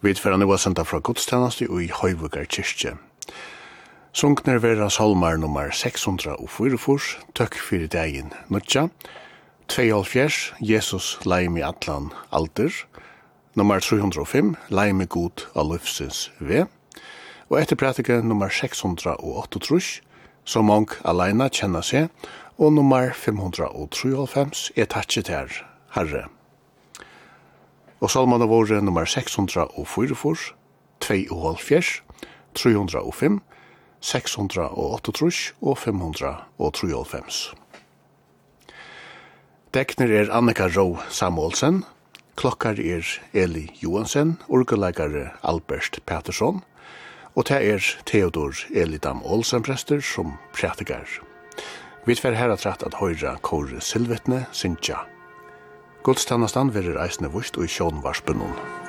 Vi tverra nu senda fra gudstjeneste i Høyvugar kyrkje. Sunkner vera salmar nummer 644, tøkk fyrir degin nutja, 2,5, Jesus leim i atlan alder, nummer 305, leim i god av løfsins ve, og etter pratike nummer 638, som mong alene kjenna seg, og nummer 593 er tatt her, herre. Og salmane våre nummer 644, 2,5, 305, 638 og 593. Dekner er Annika Rå Samuelsen, klokkar er Eli Johansen, orgeleikare Albert Pettersson, og det er Theodor Elidam Olsen prester som prætikar. Vi tver herra rett at høyra Kåre Silvetne, Sintja Godstannastan verir eisne vust og i sjånvarspunnen.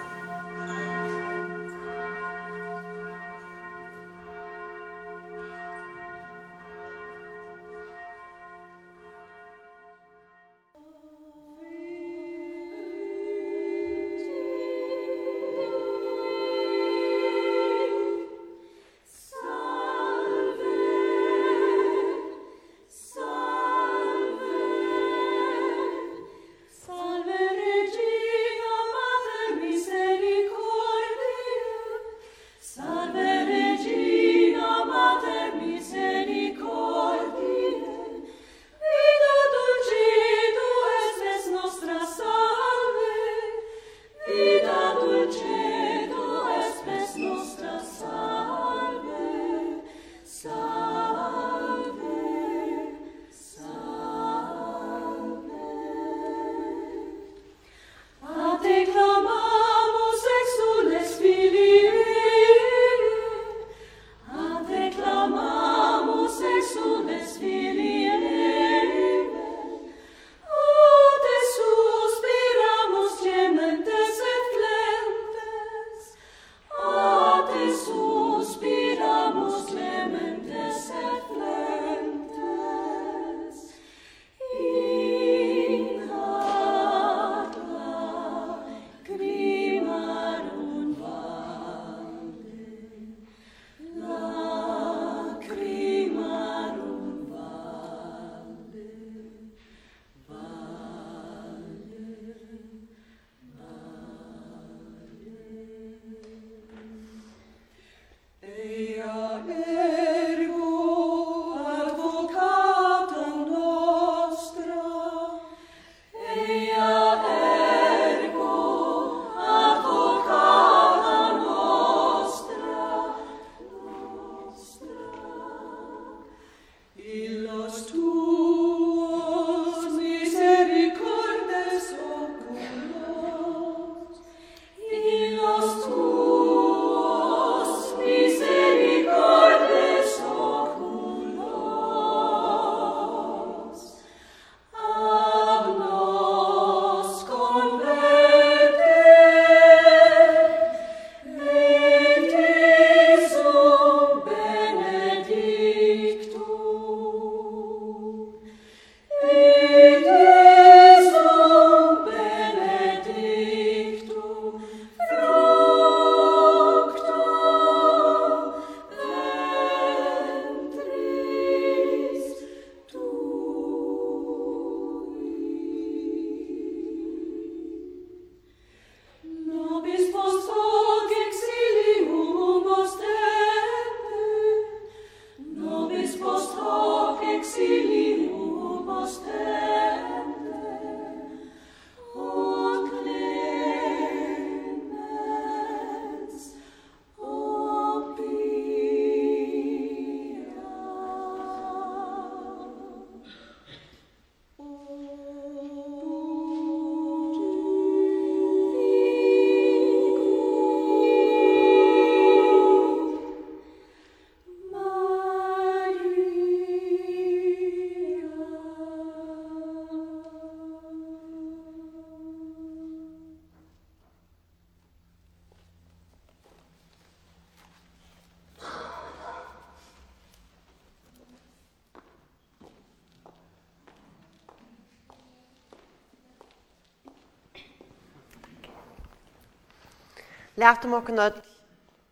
Lært om åkken ødel.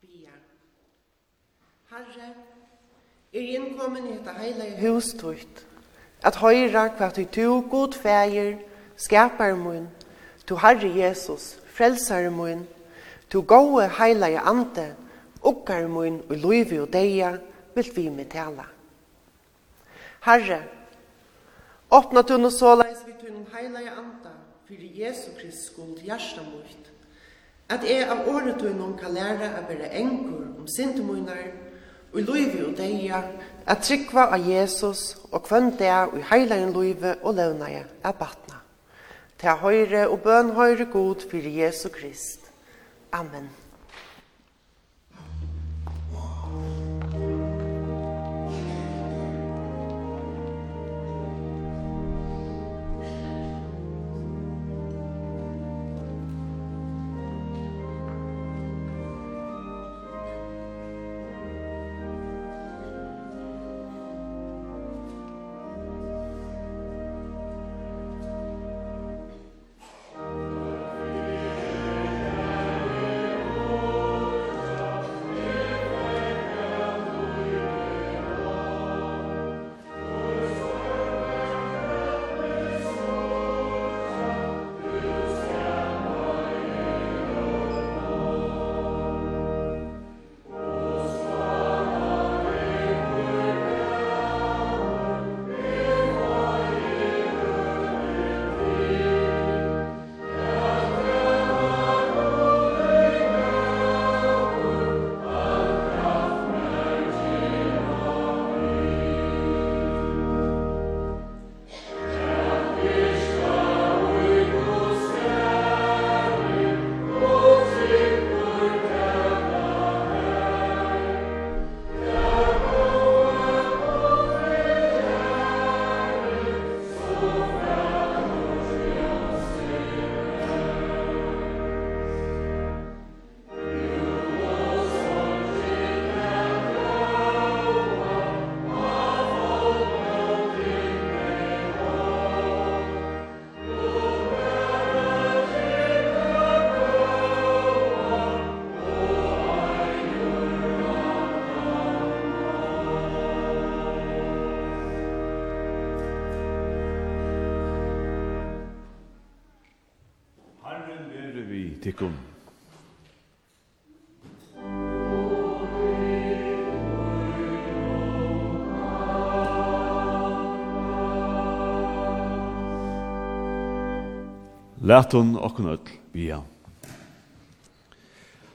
Bia. Herre, er innkommen i dette heilige hustøyt, at høyra hva du to god feir, skapar mun, to Herre Jesus, frelsar mun, to gode heilige ante, okkar mun og loivi og deia, vil vi med tala. Herre, åpna du nå såleis vi tunn heilige anda, fyrir Jesu Krist skuld hjarta mot, at jeg av året tøynom kan lære å være enkur om sintemunar, og løyve og deia, at trykva av Jesus og kvann deg og heilaren løyve og løvnaje er batna. Til høyre og bøn høyre god for Jesu Krist. Amen. tykkum. Læt hun okkun öll bia.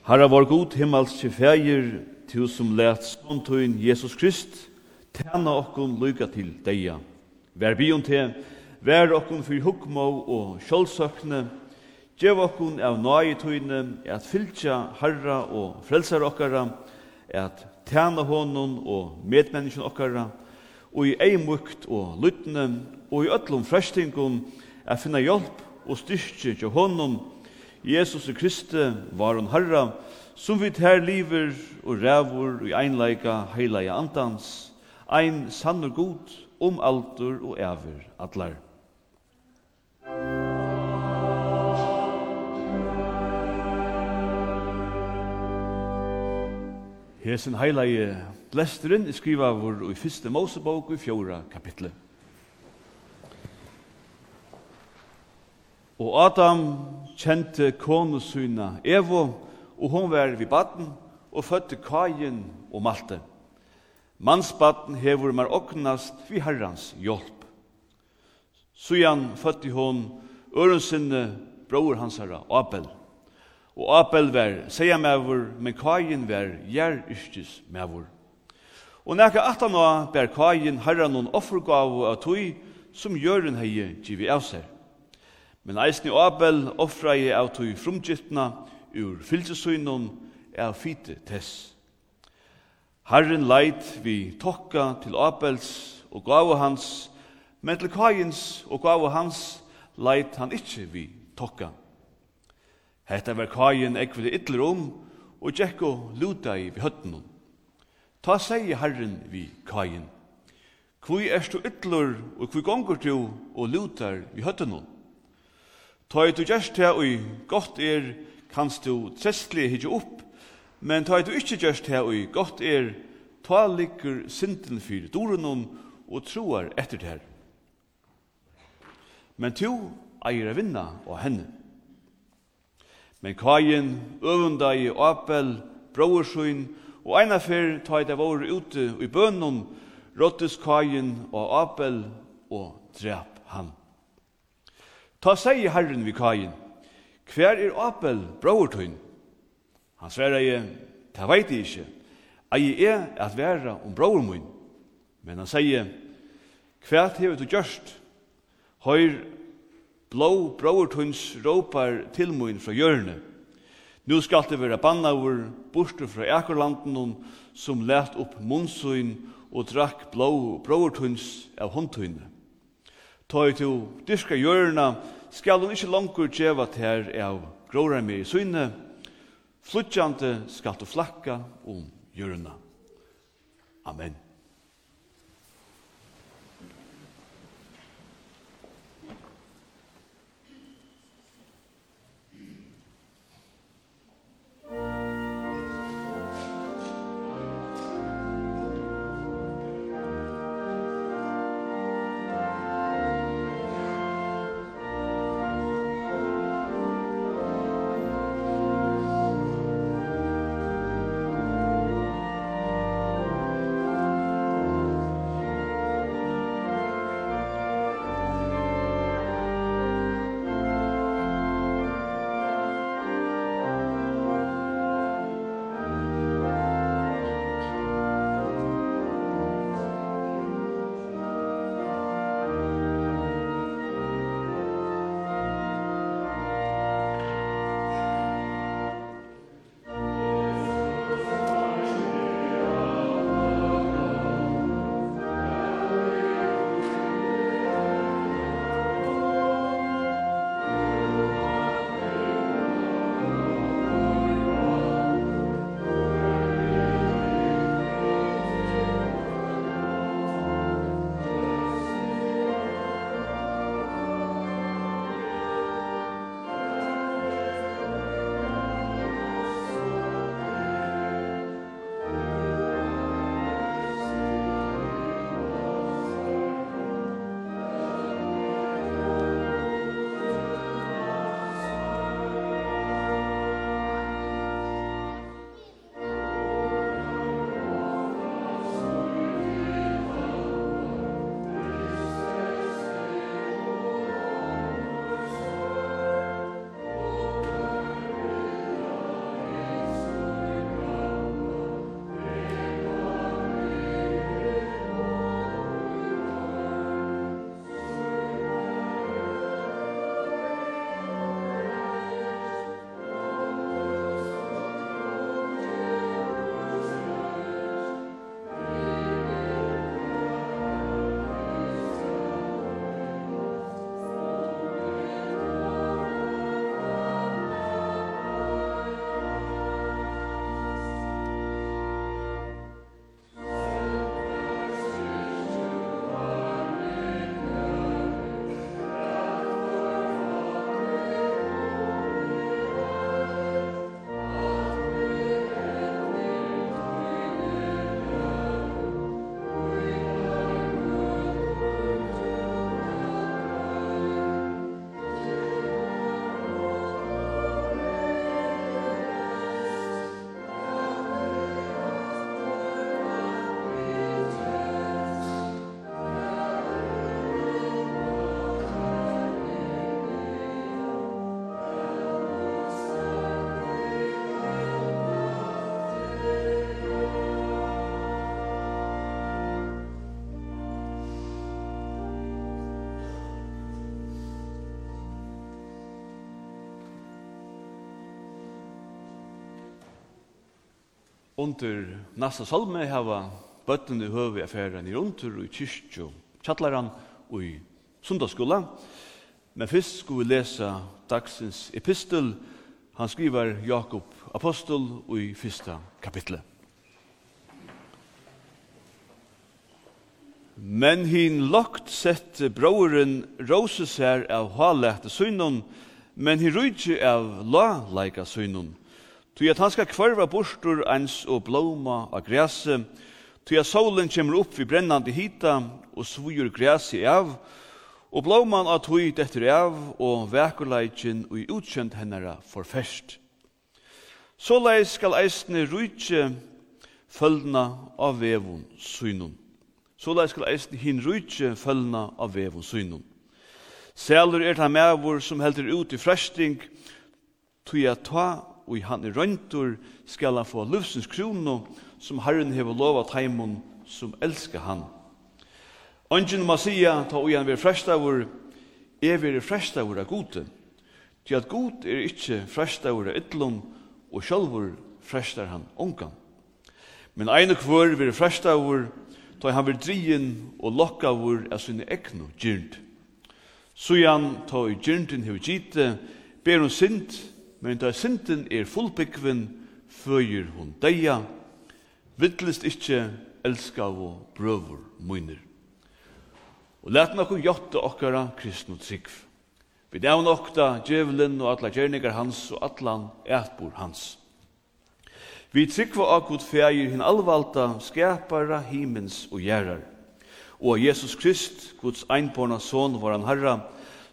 Herra vår god himmelske til tu som lät ståndtøyn Jesus Krist, tæna okkun lyga til deia. Vær bion til, vær okkun fyr hukmå og sjálfsøkne, Gjev okkun av nøye tøyne at fylgja harra og frelsar okkara, at tæna honom og medmenneskjen okkara, og i eimukt og lytne, og i öllum frestingum at finna hjelp og styrkje til honom, Jesus og Kristi var hon harra, som vi her liver og rævur og i einleika heilaja andans, ein sannur god om altur og æver atlar. Hesen heilige blesteren er skriva vår i fyrste Mosebok i fjora kapitlet. Og Adam kjente konu syna Evo, og hon var vid baden, og fødte Kajen og Malte. Mansbaden hevur mar oknast vi herrans hjelp. Sujan fødte hon ørensinne bror hansara Abel. Abel. Og Abel var seia mevur, men Kain var gjer ystis mevur. Og nekka atan av ber Kain herra noen offergavu av tui som gjøren hei givi av seg. Men eisni Abel offra av tui frumgittna ur fylsesunnen av fite tess. Herren leit vi tokka til Abels og gavu hans, men til Kains og gavu hans leit han ikkje vi tokka. Hetta var kajen ekvile ytler om, og Gjekko luta i vi høttene. Ta seg Herren vi kajen. Kvui erst du ytler, og kvui gonger du, og lutar vi høttene. Ta i du gjerst her, og godt er, kanst du trestlig hitje opp, men ta i du ikkje gjerst her, og godt er, ta ligger sinten fyr dorenon, og troar etter det her. Men to eier a vinna og henne. Men Kain øvunda i Apel, brorsøyn, og eina fyr ta i det våre ute i bønnen, råttes Kain og Apel og drep han. Ta seg i Herren vi Kain, hver er Apel, brorsøyn? Han sverre i, ta veit jeg ikkje, ei er at være om brorsøyn. Men han sier, hver hever du gjørst? Høyr Blå brortunns råpar til mun fra hjørne. Nu skal det være bannaur, borte fra ekorlanden, som let opp munnsøyn og drakk blå brortunns av håndtøyne. Ta i to dyrka hjørna, skal hun ikke langkur djeva ter av gråra med i søyne, Flutjante skal du flakka om hjørna. Amen. under nasta salme hava bøtten i høve affæren i og i kyrkju tjallaran og i sundagsskola. Men fyrst skulle vi lesa dagsins epistel. Han skriver Jakob Apostol og i fyrsta kapitlet. Men hin lagt sett broren roses her av halætte synon, men hin rujtje av la leika synon. Tui at han skal kvarva bostur eins og blóma av græse, tui at solen kjemur upp vi brennandi hita og svujur græse av, og blóman av tui dettur av og vekurleikin og i utkjent hennara forferst. Såleis skal eisne rujtje følna av vevun synun. Såleis skal eisne hin rujtje følna av vevun synun. Selur er ta mevur som heldur ut i fresting, tui at ta og i han er røyntur skal han få løvsens krono som Herren hever lovat heimun som elskar han. Ongen må sia, ta ui han vir frestavur, er vir frestavur av gode, til at god er ikkje frestavur av ytlun, og sjálfur frestar han ongan. Men ein og kvör vir frestavur, ta han vil drien og lokkavur av sinne ekno gyrnd. Sujan ta ui gyrntin hever gite, ber hun sint, men da synden er fullbyggven, føyer hun deia, vittlist ikkje elskav og brøver munir. Og let nokon jotte okkara kristnu trygg. Vi dæv nokta djevelen og atla gjerningar hans og allan ætbor hans. Vi tryggva akut feir hin alvalda skapara himens og gjerrar. Og Jesus Krist, Guds einborna son, var han herra,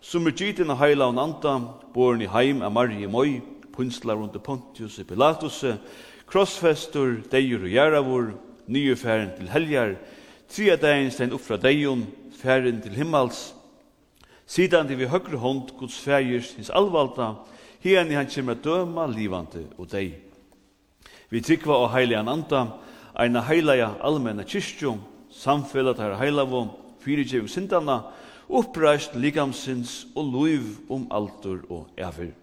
som er gitt inn av heila og nanta, born i heim av Marie Moi, punslar under Pontius i Pilatus, krossfestur, deir og gjerravur, nye færen til helgar, tria dagen stein upp fra deion, færen til himmels, sidan til vi høyre hånd, Guds fægers, hins alvalda, hien i han kjemra døma, livande og dei. Vi trykva og heilian anda, eina heilaja allmenna kyrstjum, samfellat her heilavum, fyrirgjeving sindana, uppreist likamsins og luiv om altur og æfer.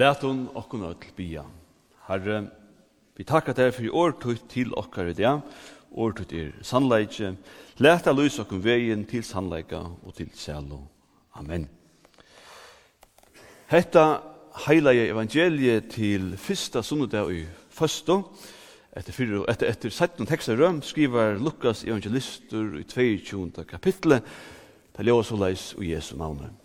Læt hun okkun öll bia. Herre, vi takkar deg for i årtut til okkar i dag, årtut er sannleikje. Læt deg lys okkun vegin til sannleika og til sælo. Amen. Hetta heila evangeliet til fyrsta sunnudag i fyrstu, etter, fyrir, etter, etter 17 tekstar røm, skriver Lukas evangelistur i 22. kapitlet, til Ljøs og Leis og Jesu navnet.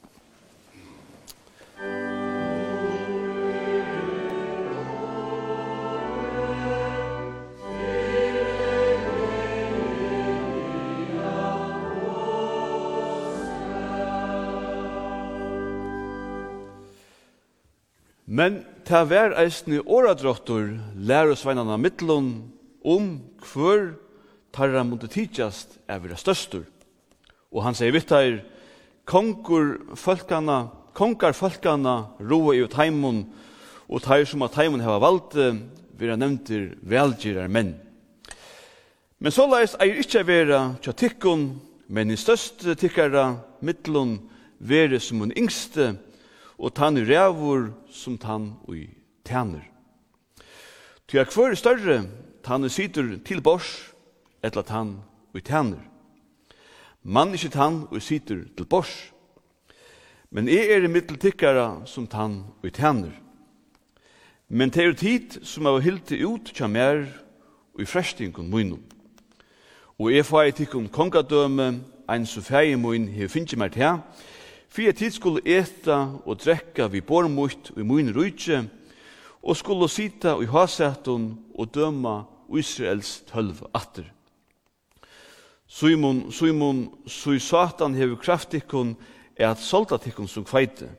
Men ta vær eisne lær oss sveinarna mittlun om hver tarra mundu tidsjast er vera størstur. Og han sier vittar, kongur folkana, kongar folkana roa i ut heimun, og tær som at heimun heva valde, vera nevntir velgjerar menn. Men så leis eier ikkje vera tja tikkun, men i største tikkara mittlun, vera som hun yngste, og tann rævur som tann ui tæner. Ty er større tann situr til bors, etla tann ui tæner. Mann ikkje tann ui situr til bors, men eg er i mittel tikkara som tann ui tæner. Men det er tid som er hilti ut tja mer ui frestingun munum. Og eg får jeg tikkum kongadøme, ein sofæi mun hef finnje mer her. Fyrir tid skulle eta og drekka vi bormutt i mun rujtje, og skulle sita i hasetun og døma Israels tølv atter. Suimon, suimon, sui satan hever kraftikon er at soldatikon som kveite.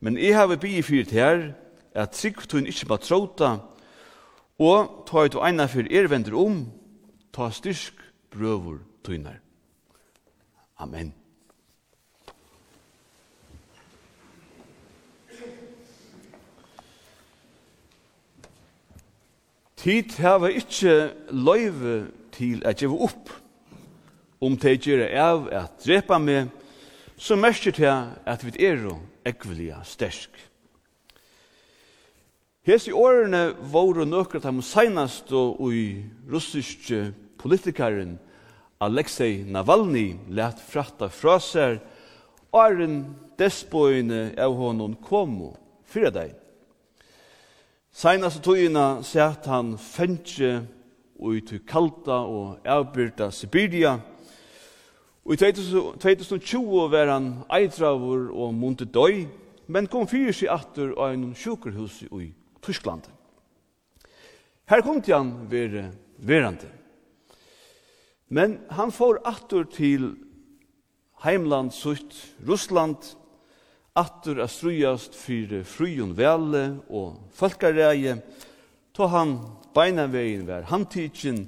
Men eg hever bi til her, er at tryggtun ikkje ma tråta, og ta ut og eina fyrir er om, ta styrk brøvur tunar. Amen. Tid hava ikkje løyve til at gjeva opp. Om det gjere av at drepa meg, så merker det at vi er jo ekvelia stersk. Hesi årene våre nøkrat ham seinast og i russiske politikaren Alexei Navalny let fratta fra seg åren despoine av honom komo fyrir deg. Seinast tøyina sett han fengje og i kalta og avbyrta Sibiria. Og i 2020 var han eitravur og munte døy, men kom fyrir seg atur av en sjukerhus i Tyskland. Her kom til han vere verande. Men han får atur til heimland sutt Russland, attur a strujast fyrir frujun vele og folkarægi, to han beina vegin var handtidsjen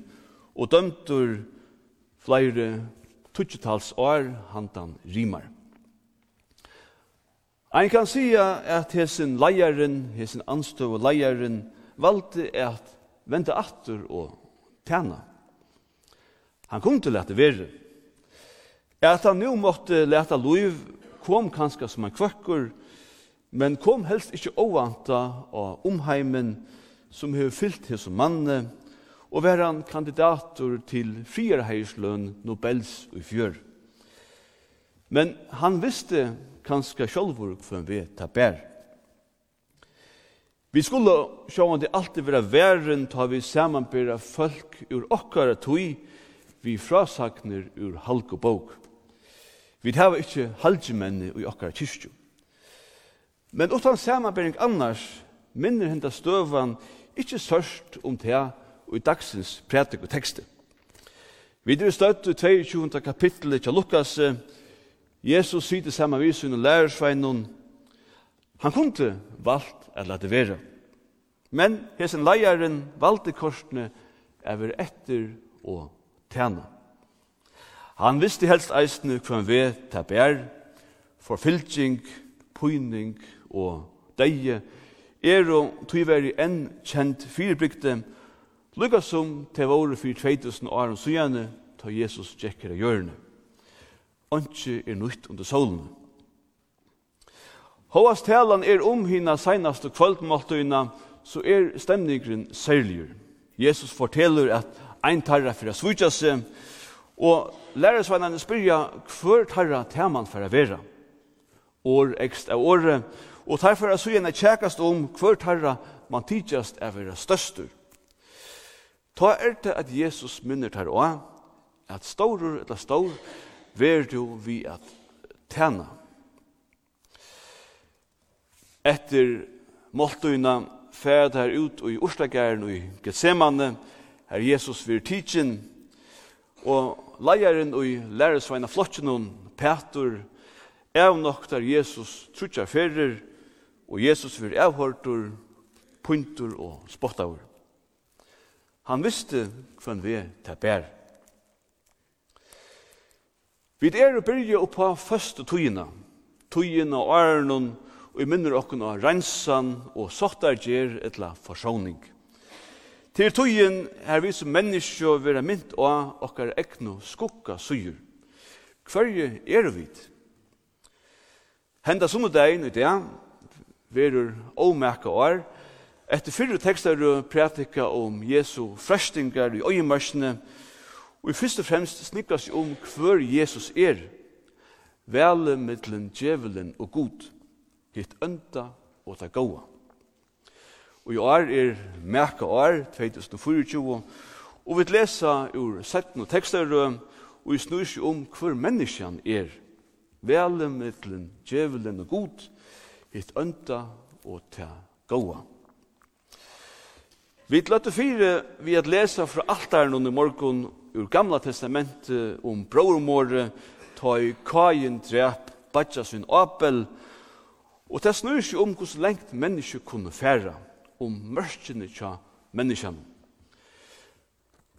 og dømtur flere tutsjetals år handan rimar. Ein kan sia at hesin leiaren, hesin anstøv og leiaren, valgte at vente atur og tæna. Han kom til at det verre. At han nu måtte leta loiv kom kanskje som en kvøkker, men kom helst ikke ovanta av omheimen som har fyllt hos manne, og var han kandidater til frierheirsløn Nobels i fjør. Men han visste kanskje sjølvor for en vet av bær. Vi skulle sjå om det alltid være væren ta vi samanbyrra folk ur okkara tui vi frasakner ur halkobok. Vi hava ikke halgemenni i okkar kyrkju. Men utan samanbering annars minner henda støvan ikkje sørst om det og i dagsins prætik og tekste. Vi er støtt i 22. kapittelet til Lukas. Jesus sier til samme vis under lærersveinen. Han kunne valgt at la det være. Men hesen leieren valgte korsene over etter og tæna. Han visste helst eisne hvem vi ta bær, forfylking, pyning og deie, er og tyveri enn kjent fyrirbrygte, lukka som til våre fyrir 2000 åren sujane, ta Jesus tjekker av hjørne. Anki er nytt under solen. Håast talan er om hina seinaste kvöldmåltøyna, så er stemningren særligur. Jesus forteller at ein tarra fyrir a svutja seg, Og lærersveinene spyrja hver tarra teman for å være. År ekst av året. Og derfor er sujene tjekast om hver tarra man tidsjast er være støstur. Ta er det at Jesus minner tar også at stårur eller står, ver du vi at tjena. Etter måltøyna fæd her ut og i Oslagæren og i Gethsemane, her Jesus vir tidsin, Og leieren og læresveina flokken hon, Petur, av der Jesus trutja ferir, og Jesus vir avhortur, puntur og spottaur. Han visste hvem vi ta bær. Vi er å byrja oppa første tøyina, tøyina og ærenon, og i minner okkon av rensan og sottarger etla forsoning. Til tøyen er vi som mennesker vera mynt og okkar ekno skukka syr. Hverje er vi? Henda som dagen ut, ja, verur åmæka år. Etter fyrre tekstar og pratika om Jesu frestingar i øyemørsene, og i fyrst og fremst snikkast om hver Jesus er, vele mittlen djevelen og god, hitt ønta og ta gåa. Og i år er merka år, 2024, og vi lesa ur 17 tekster, og vi snur seg om hver menneskjan er. Vele mittlen, djevelen og god, hitt ønta og ta gåa. Vi løtte fire vi at lesa fra altaren under morgon ur gamla testamentet om brormore, ta i kajen drep, badja sin apel, og det snur seg om hvordan lengt menneske kunne færa om mørkene tja menneskene.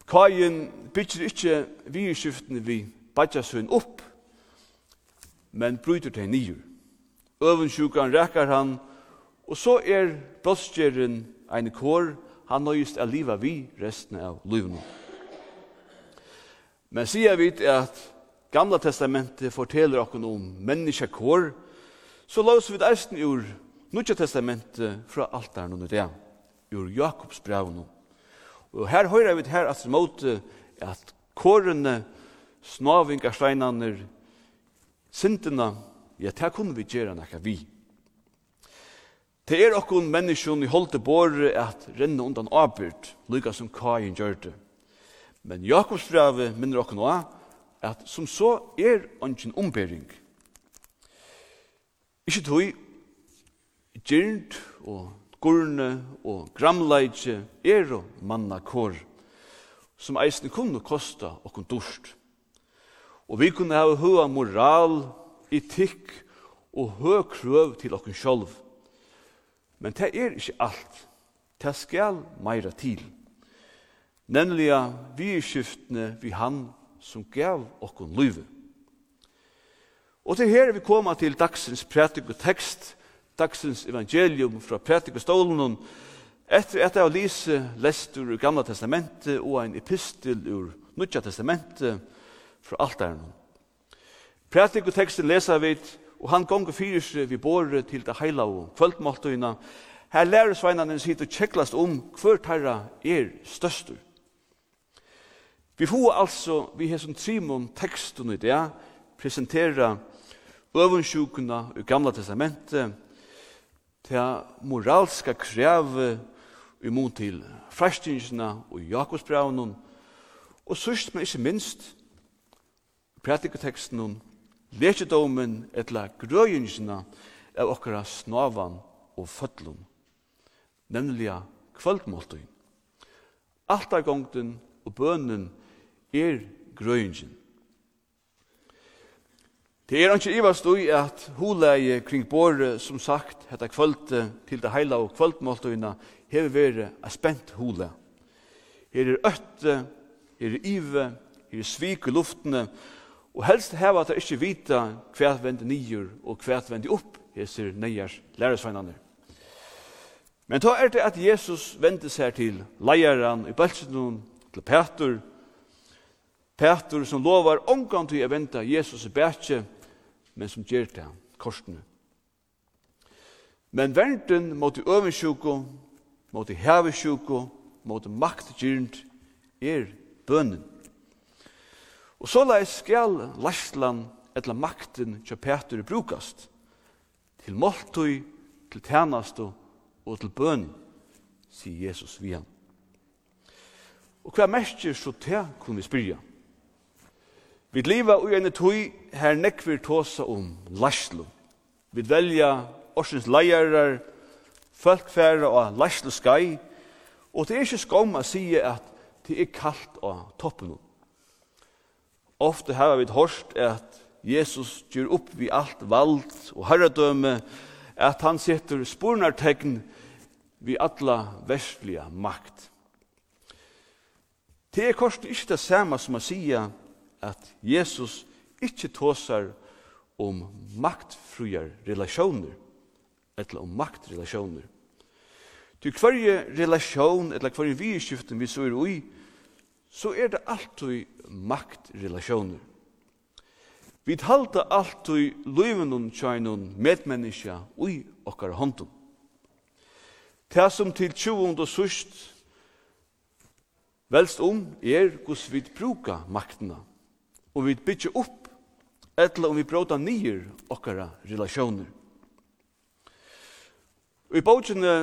Kajen bygger ikke virskiftene vi badjasøen opp, men bryter til nyer. Øvensjukan rekker han, og så er brottskjeren en kår, han nøyest er livet vi resten av livene. Men sier vi at Gamla testamentet forteller oss om menneskekår, så låser vi det eisen ur Nudja testamentet fra altaren under det, ur Jakobs brevn. Og her høyrer vi her at måte at kårene, snavingarsteinene, sintene, ja, det kunne vi gjøre nekka vi. Det er okkon menneskjon i holdt båre at renne undan avbyrd, lykka som kajen gjør det. Men Jakobs brev minner okkon også at som så er ongen ombering. Ikke tog gyrnt og gurne og gramleidje er og manna kår, som eisen kunne kosta okkur durst. Og vi kunne hava høa moral, etikk og høa krøv til okkur sjolv. Men det er ikkje alt. Det skal meira til. Nemlig vi er skiftene vi han som gav okkur livet. Og til her vi koma til dagsens prætik og tekst, dagsens evangelium fra prædikestålen etter at jeg har lise lestur ur Gamla Testamentet og ein epistel ur Nudja Testamentet fra altaren. Prædiketeksten leser vi og han gonger fyrir seg vi båret til det heila og kvöldmåltøyna. Her lærer sveinene sitt og tjekklast om hver tarra er støstur. Vi får altså, vi har som trimon teksten i det, presentera øvundsjukuna i Gamla Testamentet, til moralska kreve mun til fræstingina og Jakobsbraunen, og sørst, men ikke minst, pratikoteksten, lekedomen, etla grøyingina av okkara snavan og fødlun, nemlig kvöldmåltøyn. Altargongten og bønnen er grøyingin. Det er ikke ivast i at huleie kring båret, som sagt, hetta kvöld til det heila og kvöldmåltøyna, hever vere a spent hule. Her er øtte, her er ive, her er svik i luftene, og helst heva at jeg ikke vita hva vende nyer og hva vende opp, heser neiers læresveinane. Men ta er det at Jesus vende seg til leieren i Belsenun, til Petur, Petur som lovar omgang til å vente Jesus i bætje, men som gjør det, korsene. Men verden mot øvensjuko, mot hevesjuko, mot maktgjørend, er bønnen. Og så lai skal lastlan etla makten kja Peter brukast til måltøy, til tænastu og til bøn, sier Jesus vi han. Og hva merker så til, kunne vi spyrja. Vi lever i en tøy her nekvir tåsa om laslo. Vi velja årsins leierar, folkfæra og laslo skai, og det er ikke skom å si at det er kalt av toppen. Ofte har vi hørt at Jesus gjør opp vi alt vald og herredømme, at han setter spornartegn vi alla vestlige makt. Det er kort ikke det samme som å si at at Jesus ikkje tåsar om maktfruar relationer, eller om maktrelationer. Til hverje relasjon, eller hverje vidskiften vi så er ui, så er det alltid maktrelationer. Vi halda alltid løyvenon tjainon medmenneska ui okkar håndum. Det som til 20 og sust velst om er hvordan vi bruka maktena og vi bytja opp, etla om vi bråta nyer okkara relasjoner. Og i bókjene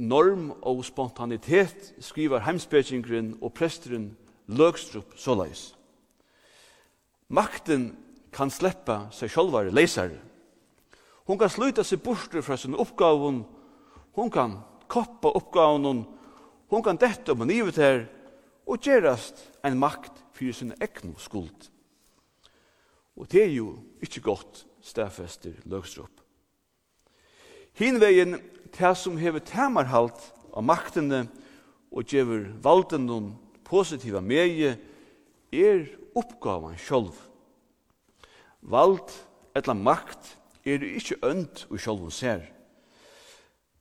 Norm og spontanitet skriver heimspekingren og presteren Løgstrup såleis. Makten kan sleppa seg sjálvar leisare. Hon kan sluta seg borster fra sin oppgavun, hon kan koppa oppgavun, hon kan detta om en ivet her, og gerast en makt fyrir sin egnu skuld. Og det er jo ikkje godt stafester løgstrup. Hinvegin, det som hever temarhalt av maktene og gjever valden noen positiva meie, er oppgavan sjolv. Vald etla makt er ikkje ønd og sjolv ser.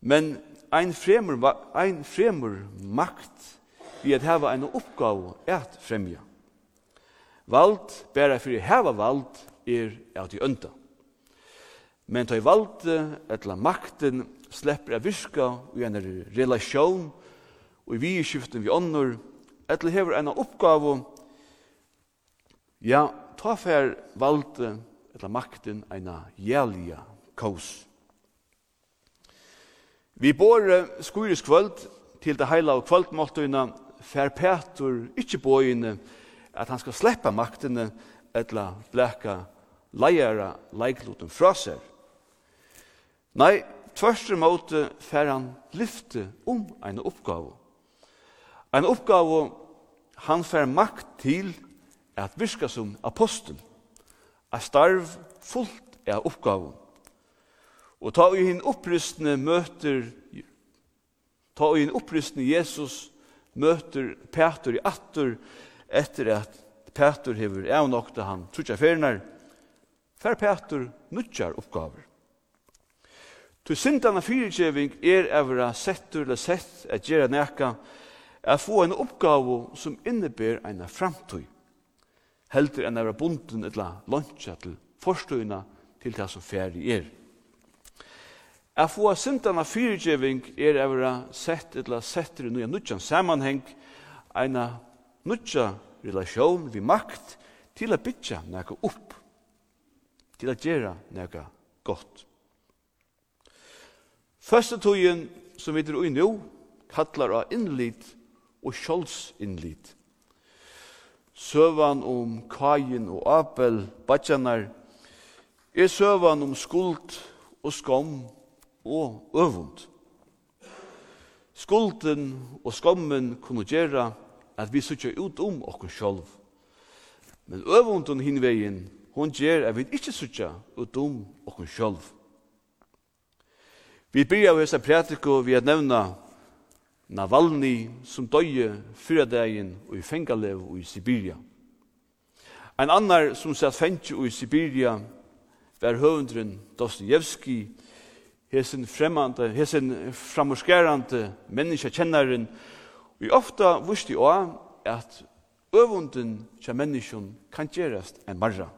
Men ein fremur, ein fremur makt vi at hava ein oppgave at fremja. Vald, bæra fyrir heva vald, er at i ønda. Men ta i valde, etla makten, slepper av virka i en relasjon, og i vi i skiften vi ånder, etla hever en oppgave, ja, ta fer valde, etla makten, en jælja kaos. Vi bor skurisk kvöld til det heila og kvöldmåltøyna, fer Petur, ikkje bøyene, at han skal sleppa maktene etla bleka leiera leikloten fra seg. Nei, tvørste måte fer han lyfte om en oppgave. En oppgave han fer makt til at virka som apostel. A starv fullt er oppgaven. Og ta i hinn opprystende møter ta i hinn opprystende Jesus møter Peter i atter etter at Petur hever avnokta han trutja ferner, fer Petur nutjar oppgaver. Tu sindana fyrirgjeving er evra settur eller sett at gjerra neka at få en oppgave som inneber eina framtøy. Heldur enn evra bunden etla luncha til forstøyna til det som feri er. At få sindana fyrirgjeving er evra sett etla settur i nøya nutjan samanheng eina nutja relasjon vi makt til a bytja nekka upp, til a gjera nekka gott. Første tøyen som vi er ui nu, kallar av innlit og sjålsinnlit. Søvan om kajen og apel, badjanar, er søvan om skuld og skam og øvund. Skulden og skammen kunne gjøre at vi sykja ut om okkur sjálf. Men øvundun hinvegin, hon gjer at vi ikkje sykja ut om okkur sjálf. Vi byrja av hessa prætiko vi at nevna Navalny som døye fyra dagen og i fengalev og i Sibiria. Ein annar som satt fengje og i Sibiria var høvundren Dostoyevsky, hesen fremmande, hesen framforskerande menneskakjennaren, Vi ofta vusti òa at øvunden kja menneskjon kan gjerast en marra.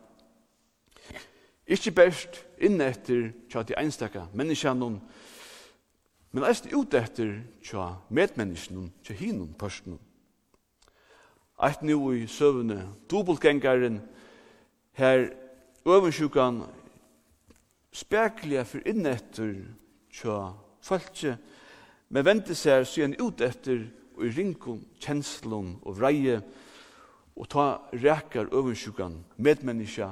Ikki best inne etter kja til einstakka menneskjanon, men eist ut etter kja medmenneskenon, kja hinon pørstenon. Eit nu i søvne dobbeltgengaren, her øvundsjukan spekliga for inne etter kja falskje, men vente seg en ut etter og i rinkum, kjenslun og vreie, og ta rekar øvensjukan, medmenneska,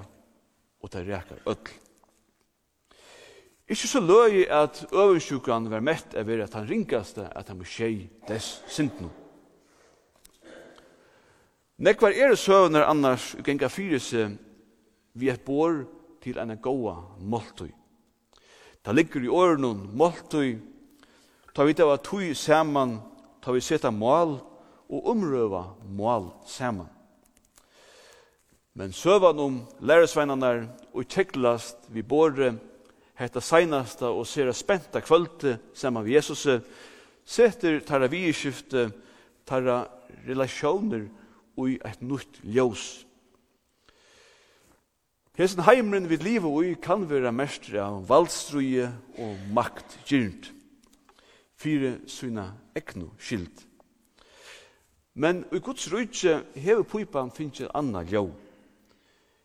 og ta rekar öll. Ikke så løy at øvensjukan var mett av er at han ringaste at han må skjei dess synden. Nekvar er søvner annars og genga fyrise vi et bor til en goa måltøy. Ta ligger i årenon måltøy, ta vidt av at tøy saman ta vi seta mål og omrøva mål saman. Men søvan om læresveinarnar og kjeklast vi båre hetta seinasta og sera spenta kvölde saman vi Jesus setter tarra vieskifte, tarra relasjoner og eit nytt ljós. Hesen heimren vid livet og kan vera mestre av valdstruje og maktgyrnt fyrir syna eknu skilt. Men i Guds rujtje hever pipan finnje anna ljau.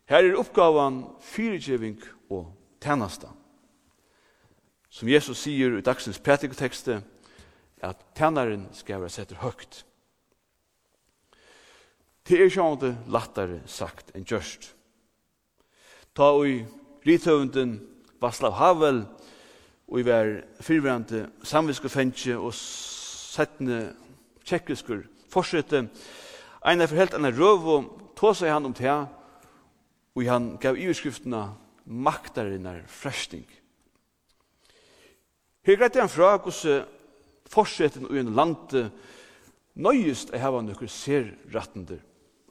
Her er oppgavan fyrirgjeving og tænasta. Som Jesus sier i dagsens prætikotekste, at tænaren skal være setter høgt. Det er sjående lattare sagt enn gjørst. Ta ui i rithøvunden Vaslav Havel og i var fyrverande samviske fengje og settende tjekkeskur forsette. Ein er forhelt anna røv og tåsa han om tega og han gav iverskriftene maktarinnar fresting. Her greit han fra hos forsetten og en lande nøyest er hava ser serrattender,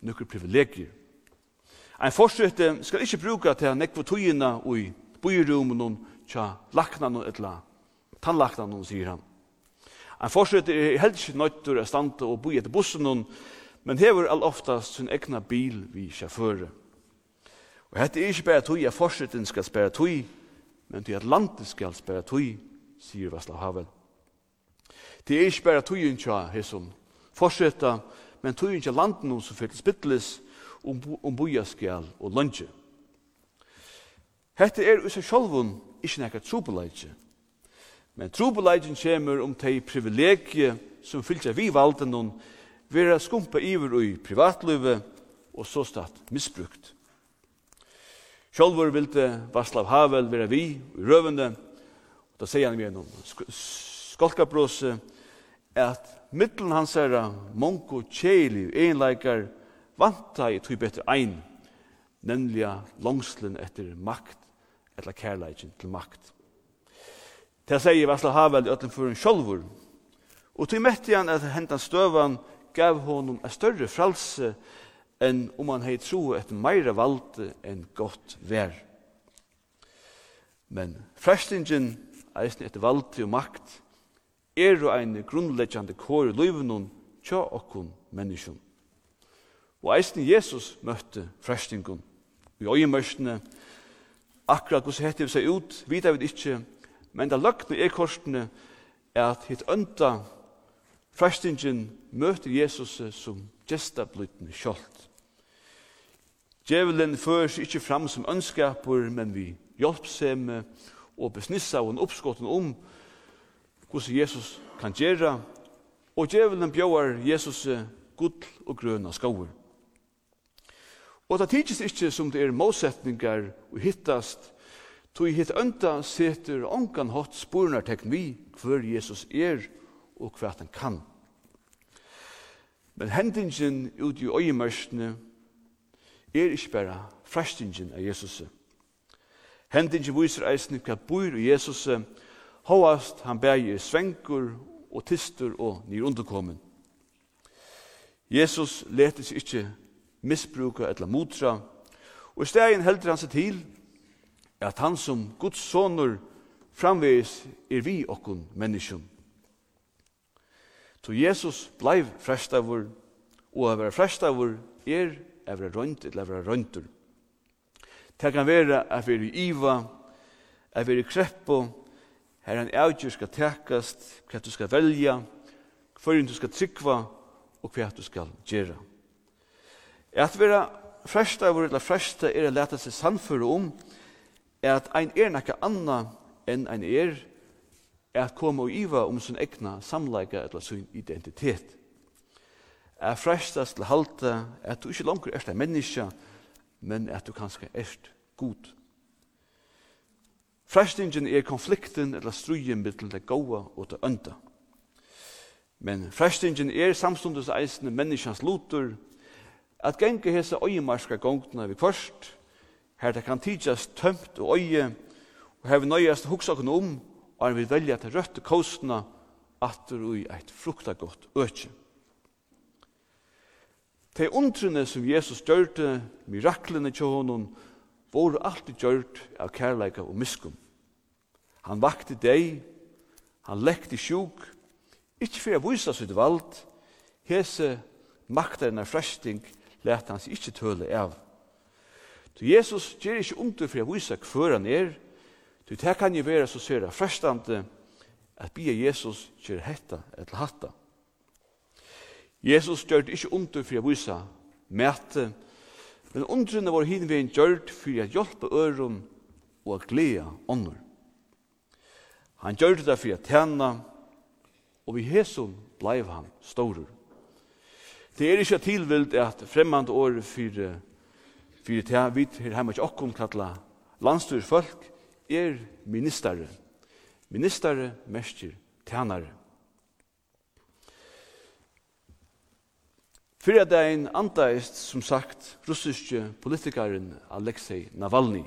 nøkker privilegier. Ein forsette skal ikkje bruka til han nekva tøyina og i bøyrumen og tja lakna og etla tannlaknan og sier han. Han fortsatt er helst ikke nøytur er standa og boi etter bussen men hever all oftast sin egna bil vi sjåføre. Og hette er ikke bare tui at fortsettin skal spæra tui, men tui at landet skal spæra tui, sier Vaslav Havel. Det er ikke bare tui tja hesson fortsetta, men tui tja landet hon som fyrt spittles om boia skal og lunge. Hette er usa sjolvun ikke nekka trobeleidje. Men trobeleidjen kommer om de privilegier som fyllt vi valde noen vera skumpa iver i privatlivet og så statt misbrukt. Sjálfur vilde Vaslav Havel vera vi i røvende, og da sier han vi om skolkabrose, at middelen hans er monko tjeli einleikar vanta i tog betre ein, nemlig langslen etter makt eller kærleikin til makt. Det sier Vesla Havel i ötlen fyrir sjolvur, og til metti han at hentan støvan gav honum a større fralse enn om han hei tro et meira valde enn godt vær. Men frestingen, eisen etter valde og makt, er jo ein grunnleggjande kår i løyvenon tja okkun menneskjon. Og eisen Jesus møtte frestingen i øyemørsene, og Akkurat hvordan hette vi seg ut, vita vi ikke, men det løgnet er korsene er at hitt ønta frestingen møter Jesus som gestablutne kjolt. Djevelen føres ikke fram som ønskaper, men vi hjelpsemme og besnissa og en oppskotten om hvordan Jesus kan gjøre, og djevelen bjøver Jesus gull og grøna skauer. Og det tidsis ikkje som det er målsetningar og hittast, tog hitt ønda seter ongan hot spornartekn vi hver Jesus er og hva han kan. Men hendingen ut i øyemørsene er ikkje bare frestingen av Jesus. Hendingen viser eisen hva bor i Jesus, hovast han bæger svenkur og tister og nyrunderkommen. Jesus letes ikkje misbruka eller motra. Og i stegen heldur han seg til at han som Guds sonur framvegis er vi okkun menneskjum. Så Jesus bleiv frestavur, og å være frestavur er å rønt eller å røntur. Det kan være at vi er i iva, å i kreppo, her en avgjør skal tekast, hva du skal velja, hva du skal trykva og hva du skal gjera. At vera fresta vår eller fresta er å leta seg sannføre om er at ein er nekka anna enn ein er er at koma og iva om sin egna samleika eller sin identitet. Er frestast til halta at du ikkje langer erst ein menneske, men at du kanskje erst god. Frestingen er konflikten eller strujen mittel det goa og det ønda. Men frestingen er samstundes eisende menneskans lotur, at genge hese øyemarska gongtene vi først, her det kan tidsast tømt og øye, og her vi nøyast hugsa okkur om, og her vi velja til røtte kostna, atter ui eit fruktagodt økje. Te undrene som Jesus gjørte, miraklene til honom, voru alltid gjørt av kærleika og miskum. Han vakti deg, han lekti sjuk, ikkje fyrir a vysa sitt vald, hese maktarina fresting, let han seg ikke tøle av. Så Jesus gjør ikkje under for å vise hver han er, så det kan jo være så ser det frestande at bia Jesus gjør hetta eller hatta. Jesus gjør det ikke under for å vise mæte, men undrene var hinveien gjørt for å hjelpe øren og å glede ånder. Han gjør det for å tjene, og vi hesson blei han stårer. Det er ikke tilvild at fremmande år for, for det vi her hjemme ikke okkom kalla landstyrsfolk er ministere. Ministere, mester, tjenere. Fyrir dagen andaist, som sagt, russiske politikaren Alexei Navalny.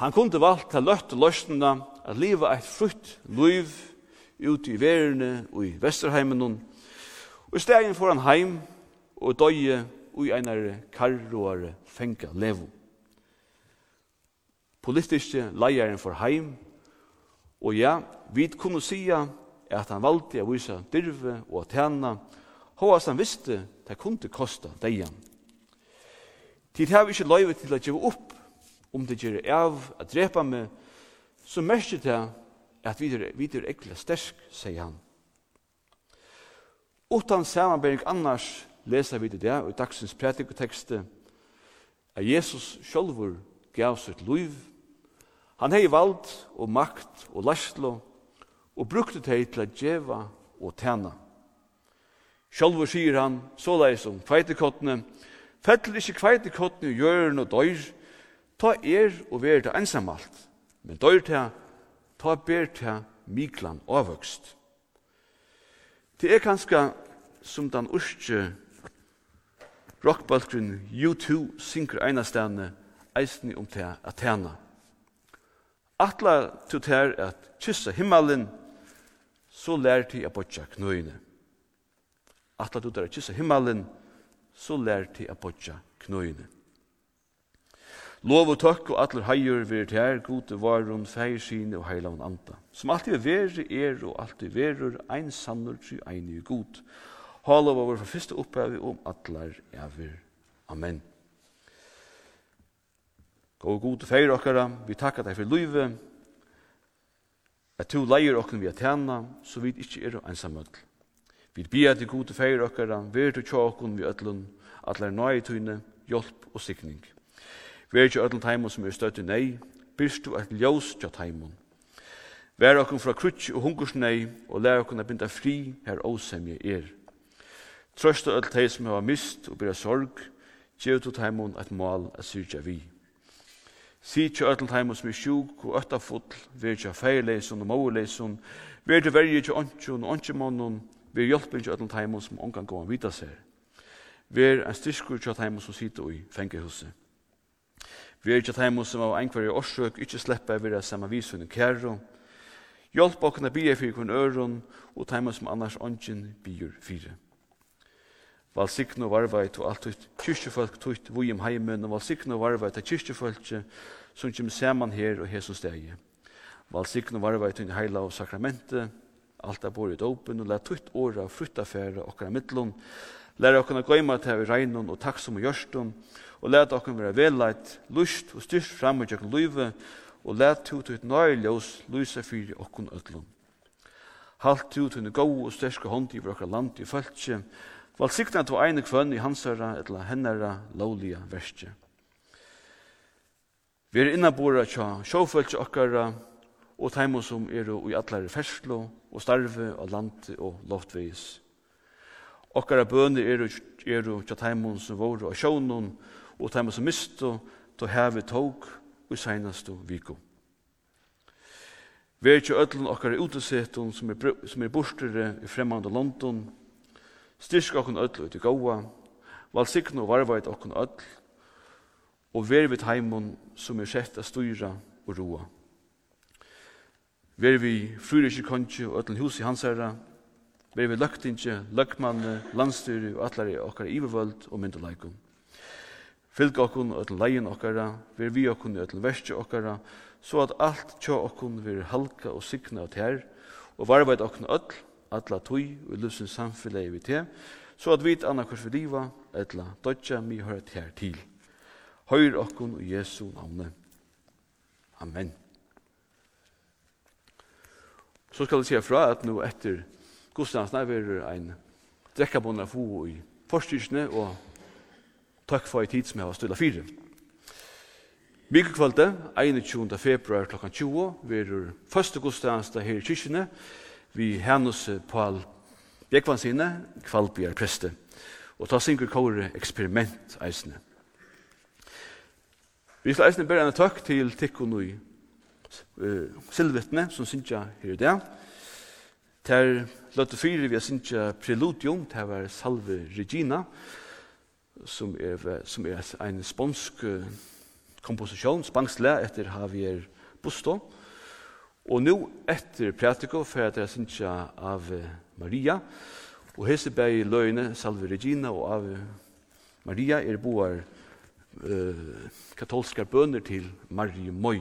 Han kunde valgt til løtt løsnena at leva eit frutt liv ute i verene og i Vesterheimen Og i stegen får han heim og døye og i einare karroare fenga levo. Politiske leieren får heim, og ja, vi kunne sia at han valgte å vise dirve og at henne, hans han visste det kunne kosta deian. Tid har vi ikke løyve til å gjøre opp, om det gjør av å drepa meg, så merker det at vi er, vi er ekkelig sterk, sier han. Utan samanbering annars leser vi det der, i dagsens prædikotekste, at Jesus sjølvur gav sitt liv. Han hei vald og makt og lærslo, og brukte det til å djeva og tjena. Sjølvur sier han, såleis som kveitekottene, Fettel ikkje kveitekottene i hjørn og døyr, ta er og ver det ensamalt, men døyr ta, ta ber ta miklan avvøkst. Det er kanskje som den urske rockbalkgrunn U2 synker einastane eisni om til Athena. Atla til ter at kyssa himmelen, så lær til at botja knøyne. Atla to til at kyssa himmelen, så lær til at bodja knøyne. Lov og tøkk og atler heier vir til her, gode varun, feir sine og heilavun anda. Som alltid veri er og alltid verur, ein sannur tru eini god. Hala over fra fyrste opphavi om atler evir. Amen. Gå god feir okkara, vi takkar deg for luive, at to leier okkara vi at tjena, så vi ikkje er einsamøll. Vi bier til gode feir okkara, vi er til tjåkon vi ötlun, atler nøy tøyne, hjelp og sikning. Vær ikke ødel teimen som er støtt i nei, byrst du et ljós tja teimen. Vær okken fra krutsk og hungurs nei, og lær okken a binda fri her åsemje er. Trøsta ødel tei som hava mist og byrja sorg, gjev du teimen et mål a syrja vi. Sitja ödel teimen som er sjuk og ötta full, vær ikke feirleison og mauerleison, vær du verje ikke ontsjon og ontsjemannen, vær hjelper ikke ödel teimen som omgang går og vita seg. Vær en styrkur til teimen som sitter i fengehuset. Vi er ikke teimus som av enkvar årsøk ikke sleppa vi samme vis under kæro. Hjelp okkene bia fyrir kun øron, og teimus som annars ånden bier fire. Valsikno varvait og alt ut kyrkjefolk tutt im heimen, og valsikno varvait og kyrkjefolk som kjem saman her og hesu stegi. Valsikno varvait og heila og sakramente, alt er borit åpen, og la tutt åra frutta færa okkara mittlun, lær okkar gøyma til vi regnon og taksom og gjørstum, og let okkum vera velleit, lust og styrst fram og tjekk løyve, og let tu tu et nøyljós lysa fyrir okkum öllum. Halt tu tu en gau og styrske hånd i vrakka land i fölkje, valsikna tu einu kvönn i hansara etla hennara lovliga verskje. Vi er innabora tja sjåfölkje okkara, og teimo som eru i allare ferslo og starve og landi og loftveis. Okkara bønir eru, eru tja teimo som voru og sjånun, og ta som mist to heve tog og senast viku. viko. Vi er ikke ødelen okkar utesetun som er, som er bostere i fremmande London, styrk okkar ødel ut i gaua. Val sikna og varvait okkar ødel, og ver vi heimon som er sett a styra og roa. Ver vi fryrikir kongi og ödelen hus i hans herra, ver vi løgtingi, løgmanne, landstyri og atlar i okkar ivervöld og myndelaikon. Fylg okkun og til leien okkara, ver vi okkun og til verste okkara, så at alt tjå okkun ver halka og sikna og tær, og varveit okkun öll, atla tui og lusens samfellegi vi te, så at vit anna kurs vi liva, etla dodja mi høyra tær til. Høyr okkun og Jesu navne. Amen. Så skal jeg si fra at nå etter gudstjenestene er ein drekkabonda fo i forstyrsene og Takk for ei tid som jeg har stilla fire. Mikkelkvalde, 21. februar kl. 20, verur første godstjeneste her i kyrkjene, vi hennes Paul Bjekvansine, kvalbjer preste, og ta syngur kåre eksperiment eisne. Vi skal eisne bare en takk til tikkun og uh, silvittne som synsja her i dag. Ter løtte fire vi har synsja preludium, det var Salve Regina, og som er, som er ein spansk komposisjon, spansk le etter Javier Busto. Og nu etter Pratiko for at jeg synes av Maria, og hese bei løgne Salve Regina og av Maria er boar uh, katolska bøner til Marie Moi,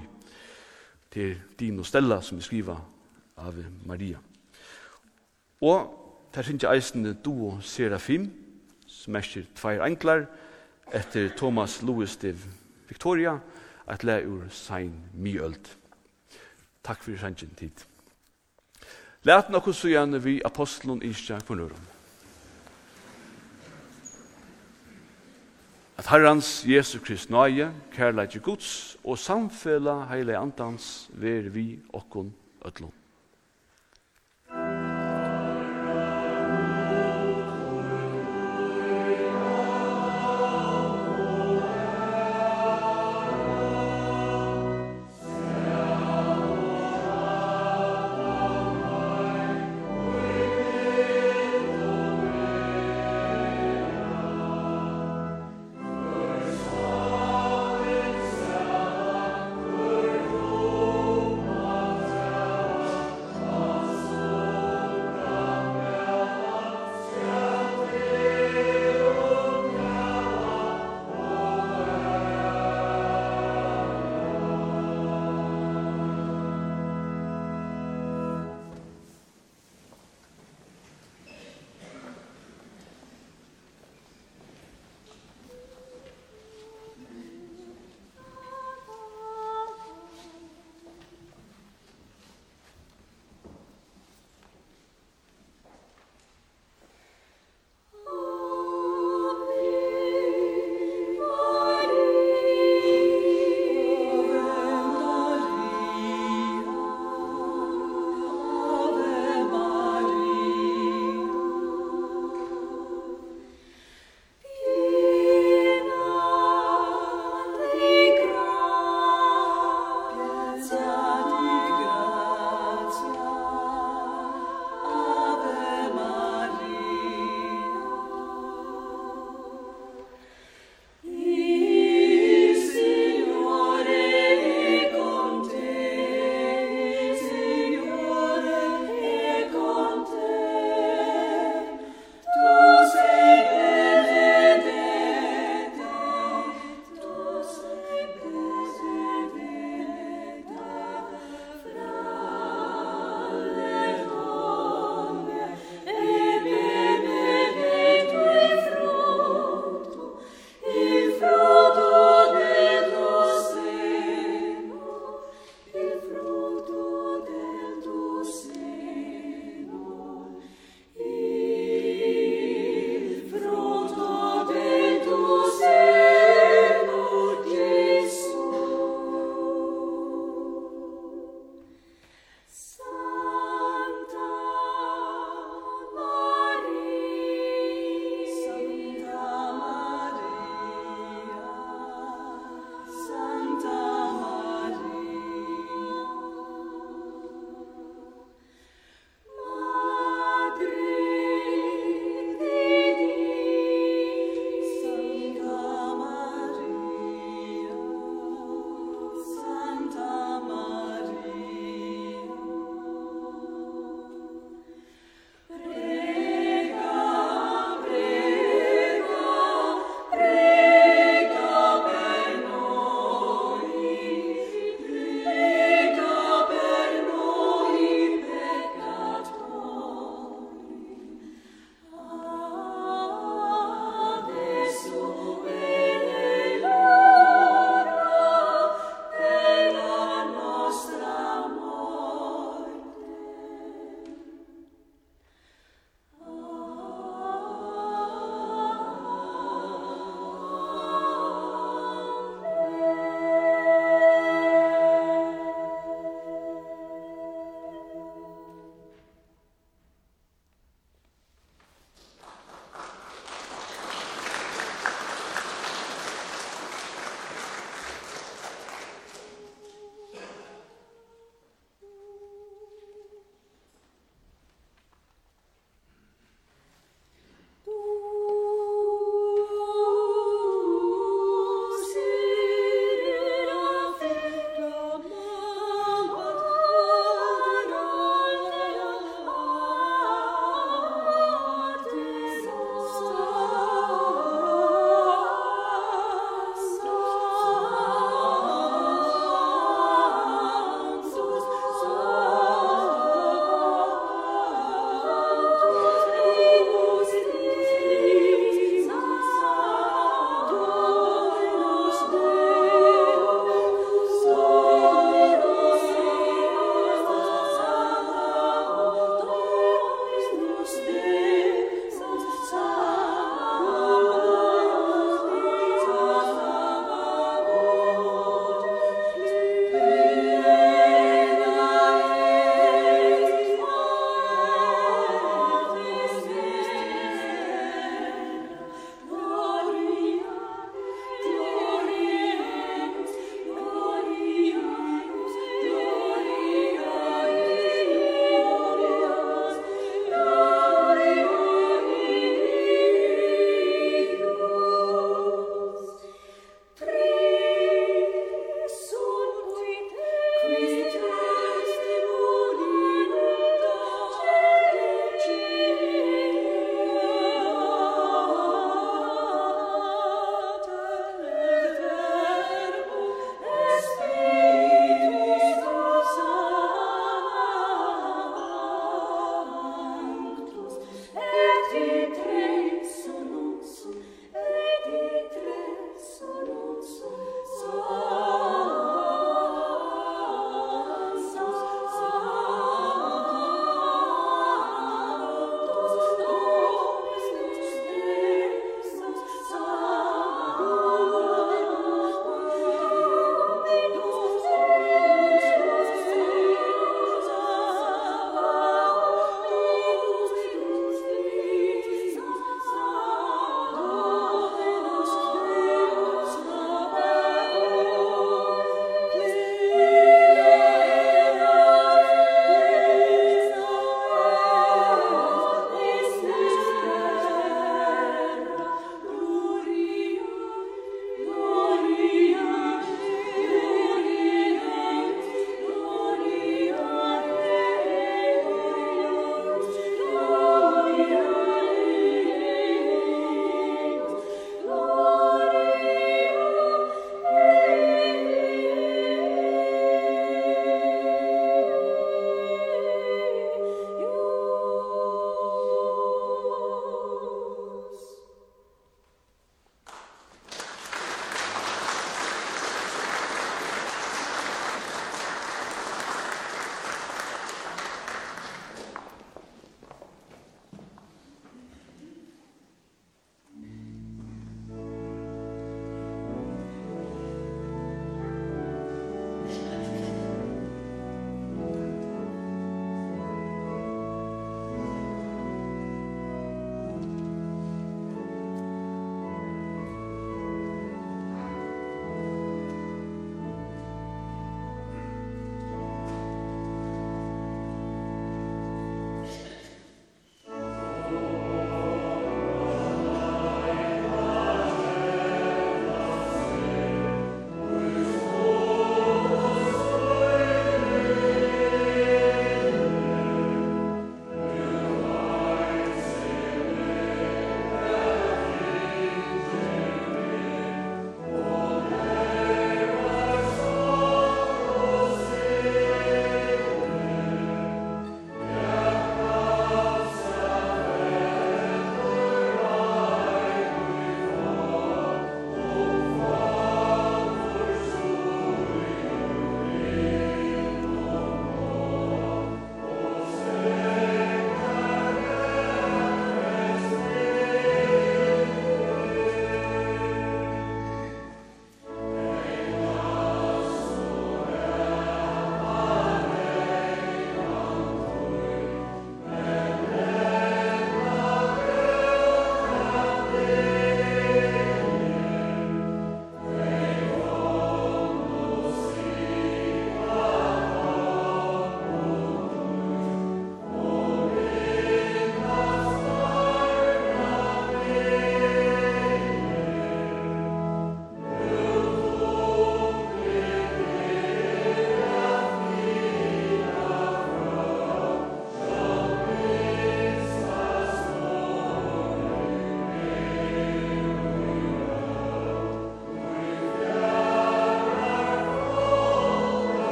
til Dino Stella som vi skriver av Maria. Og der synes jeg eisende duo Serafim, som merker tveir enklar, etter Thomas Lewis de Victoria, et le ur sein myølt. Takk for sannsyn tid. Læt nokon så gjerne vi apostelen innskja fornørum. At Herrans Jesu Krist nøye, kærleik Guds og samfella heile andans ver vi okkon ötlund.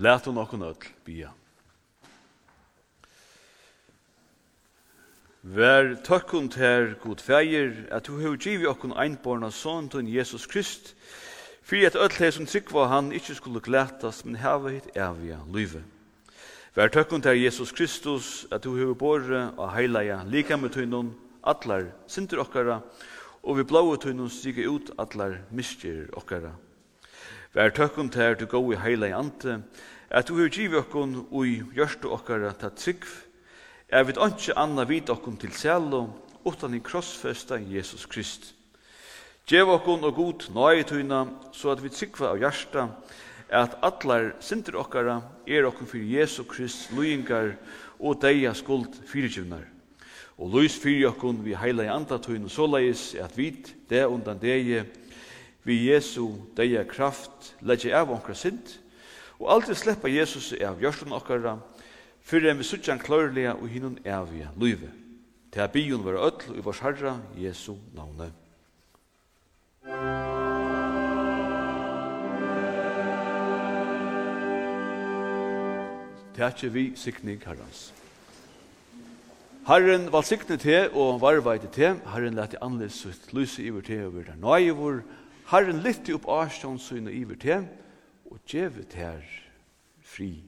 Læt hun okkur öll bia. Vær tøkkun ter god feir, at du hever givi okkun einborna son til Jesus Krist, fyrir at öll hei som tryggva han ikkje skulle glætast, men hava hitt evia lyve. Vær tøkkun ter Jesus Kristus, at du hever borre og heilaja lika med tøynun, atlar sindur okkara, og vi blau tøynun stiga ut atlar miskir okkara. Vær tøkken til du gå i heila i ante, at du hver giv okkon ui gjørstu okkara ta trygg, er vi ikke anna vid okkon til selo, utan i krossfesta Jesus Krist. Gjev okkon og god nøye tøyna, så at vi tryggva av hjarta, at allar sinter okkara er okkon fyrir Jesus Krist lujingar og deia skuld fyrirgivnar. Og lys fyrir okkon vi heila i andatøyna såleis at vi det undan deie vi Jesu deia kraft leggja av onkra sint, og aldri sleppa Jesus av jørstun okkara, fyrir enn vi suttjan klørlega og hinun evige luive. Til a bion var öll i vars herra Jesu navne. Tætje vi sikning herrans. Herren var sikne te og varveite te, Herren lette anleis sitt lyse iver te og vera nøyevor, Herren Herren lyfte upp Arsjons syne iver til, og gjevet her fri.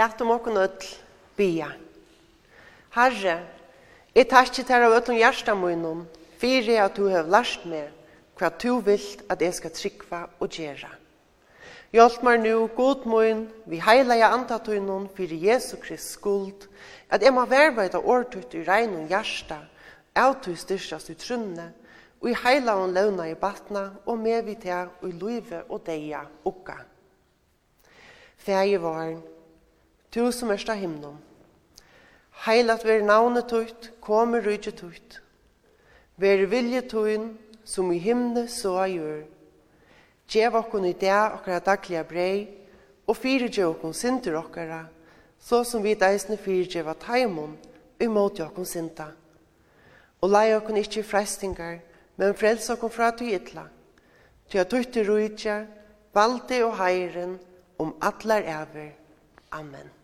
Læt om okkur nøll bia. Herre, jeg takkje tær av ötlum hjarta munum, fyrir at du hev lært meg hva du vilt at jeg skal trykva og gjera. Hjálp meg nu, god mun, vi heilaja andatunum fyrir Jesu Krist skuld, at jeg må verbeida årtut i regnum av autu styrstast i trunne, og i og launa i batna, og med vi teg og i luive og deia ukka. Fægje varen, Tu som er sta himlen. Heilat ver navnet tutt, kommer rydget tutt. Ver vilje tuin, som i himne så a gjør. Gjev okkon i dag okkara dagliga brei, og fyrirgje okkon sinter okkara, så som vi deisne fyrirgjeva taimon, imot okkon sinta. Og lei okkon ikkje frestingar, men frels okkon fra tu ytla. Tu a tutt i rydja, valde og heiren, om atlar ever. Amen.